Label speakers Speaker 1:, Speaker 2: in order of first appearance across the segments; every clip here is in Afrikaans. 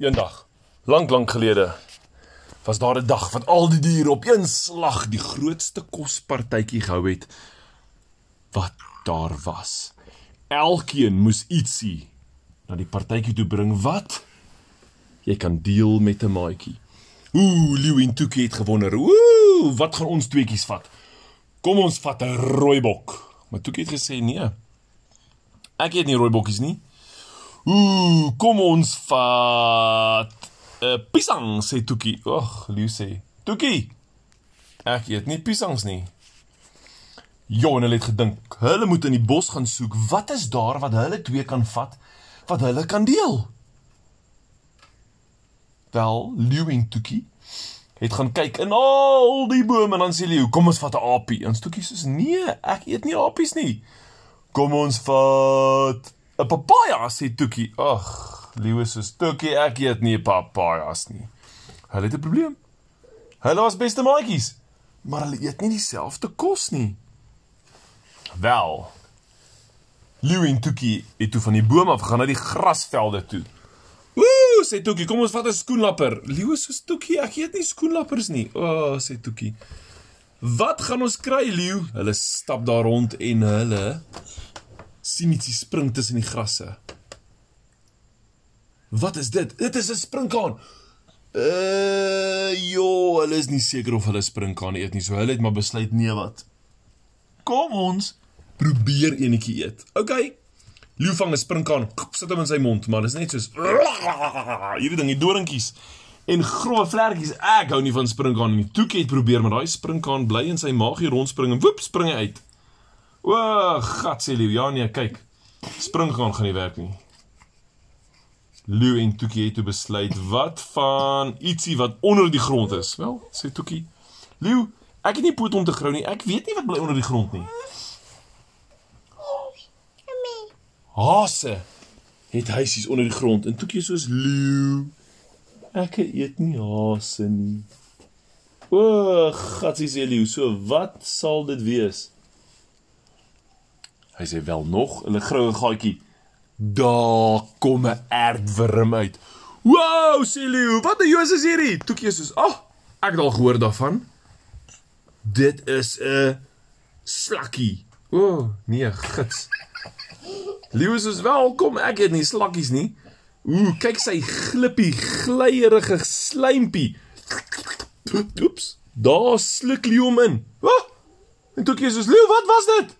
Speaker 1: Eendag, lank lank gelede, was daar 'n dag wat al die diere op een slag die grootste kospartytjie gehou het wat daar was. Elkeen moes ietsie na die partytjie toe bring wat jy kan deel met 'n maatjie. Ooh, Leeu en Tukie het gewonder. Ooh, wat gaan ons tweetjies vat? Kom ons vat 'n rooibok. Maar Tukie het gesê nee. Ek eet nie rooibokkies nie. Ooh, kom ons vat 'n uh, pisang sê Tukie. Ag, Leeu sê, "Tukie, ek eet nie pisangs nie." Jo, en hulle het gedink, hulle moet in die bos gaan soek. Wat is daar wat hulle twee kan vat wat hulle kan deel? Wel, Leeu en Tukie het gaan kyk in al die bome en dan sê Leeu, "Kom ons vat 'n aapie." En Tukie sê, "Nee, ek eet nie aapies nie." "Kom ons vat 'n papaja," sê Tukie. Ag, Leeu sê, "Tukie, ek eet nie papajas nie." Hulle het 'n probleem. Hulle was beste maatjies, maar hulle eet nie dieselfde kos nie. Wel. Leeu en Tukie het toe van die boom af gegaan na die grasvelde toe. Ooh, sê Toekie, kom ons vat 'n skoenlapper. Leeu sê Toekie, ek eet nie skoenlappers nie. O, oh, sê Toekie. Wat gaan ons kry, Leeu? Hulle stap daar rond en hulle sien ietsie spring tussen die grasse. Wat is dit? Dit is 'n sprinkaan. Uh, jo, hulle is nie seker of hulle sprinkaan eet nie, so hulle het maar besluit nee wat. Kom ons probeer enetjie eet. Okay. Leeu vang 'n sprinkaan, sit hom in sy mond, maar dit is net soos hierdie ding, die doringkies en grove vlekkies. Ek hou nie van sprinkaan nie. Toekie het probeer, maar daai sprinkaan bly in sy maagie rondspring en woep, spring hy uit. O, gat sê Leeu, ja nee, kyk. Sprinkaan gaan nie werk nie. Leeu en Toekie het toe besluit wat van ietsie wat onder die grond is. Wel, sê Toekie. Leeu, ek het nie poot om te grou nie. Ek weet nie wat bly onder die grond nie. Hase het huisies onder die grond en toekie soos leeu. Ek eet nie hase nie. O, gatsie sê leeu, so wat sal dit wees? Hy sê wel nog 'n groue gaatjie. Daar kom 'n aardwurm uit. Wow, sê leeu, wat 'n joos is hierdie? Toekie soos, "Ag, oh, ek het al gehoor daarvan." Dit is 'n slakkie. O, oh, nee, gits. Leeu is welkom. Ek het nie slakkies nie. Ooh, kyk sy glippie, glyerige slijmpie. Oeps. Daar sluk Leeu hom in. Oh, en toe kies ons Leeu, wat was dit?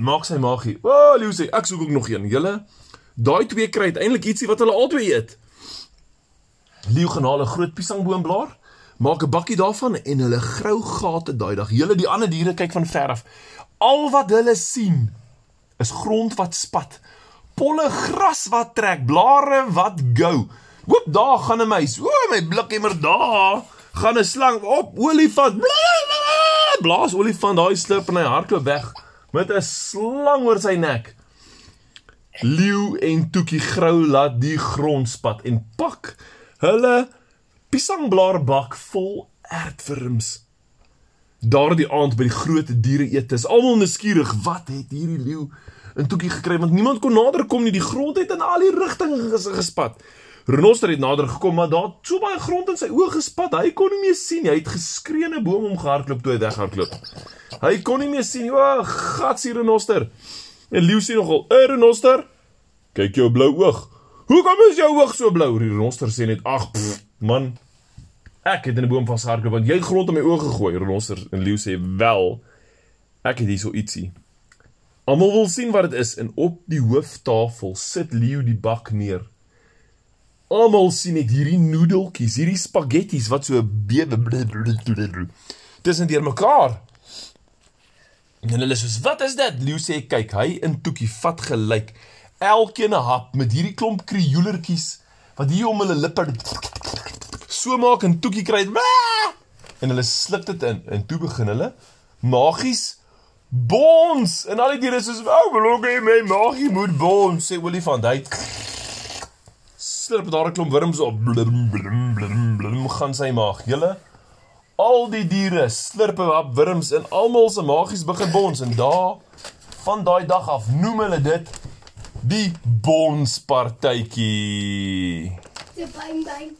Speaker 1: maak sy magie. O, oh, Leeu sê, "Ek soek ook nog een." Julle daai twee kry uiteindelik ietsie wat hulle albei eet. Leeu gaan haal 'n groot piesangboomblaar, maak 'n bakkie daarvan en hulle grou gate daai dag. Julle die ander diere kyk van ver af. Al wat hulle sien is grond wat spat. Polle gras wat trek, blare wat gou. Hoop daar gaan 'n muis. O, my blikhemmer daar. Gaan 'n slang op, olifant. Blaas olifant daai slip en hy hardloop weg met 'n slang oor sy nek. Leeu en Toekie grou laat die grond spat en pak hulle piesangblaarbak vol aardwurms. Daardie aand by die groot diere eet is almal nuuskierig wat het hierdie leeu in Toekie gekry want niemand kon nader kom nie die grond het in al die rigtings ges gespat. Renoster het nader gekom maar daar so baie grond in sy oë gespat hy kon nie meer sien hy het geskree 'n boom omgehardloop toe hy weghardloop. Hy kon nie meer sien o gatsie Renoster. En leeu sê nogal "Ey Renoster kyk jou blou oog. Hoekom is jou oog so blou?" Renoster sê net "Ag man Ek het in 'n boom vasgehardloop want jy het grond in my oë gegooi. Renoster en leeu sê wel ek het hierso ietsie. Almal wil sien wat dit is en op die hooftafel sit leeu die bak neer. Almal sien net hierdie noedeltjies, hierdie spagetties wat so tussen deur mekaar. En hulle sê wat is dit? Leeu sê kyk, hy in Toekie vat gelyk elkeen 'n hap met hierdie klomp krioelertjies wat hier om hulle lippe so maak en toekie kry en hulle sluk dit in en toe begin hulle magies bons en al die diere soos ou belog hy my magie moet bons sê olifant hy slurp daar 'n klomp wurms op. Blim blim blim blim gaan sy maag. Julle al die diere slurp op wurms en almal se magies begin bons. En daar van daai dag af noem hulle dit die bonspartytjie
Speaker 2: De bang bang.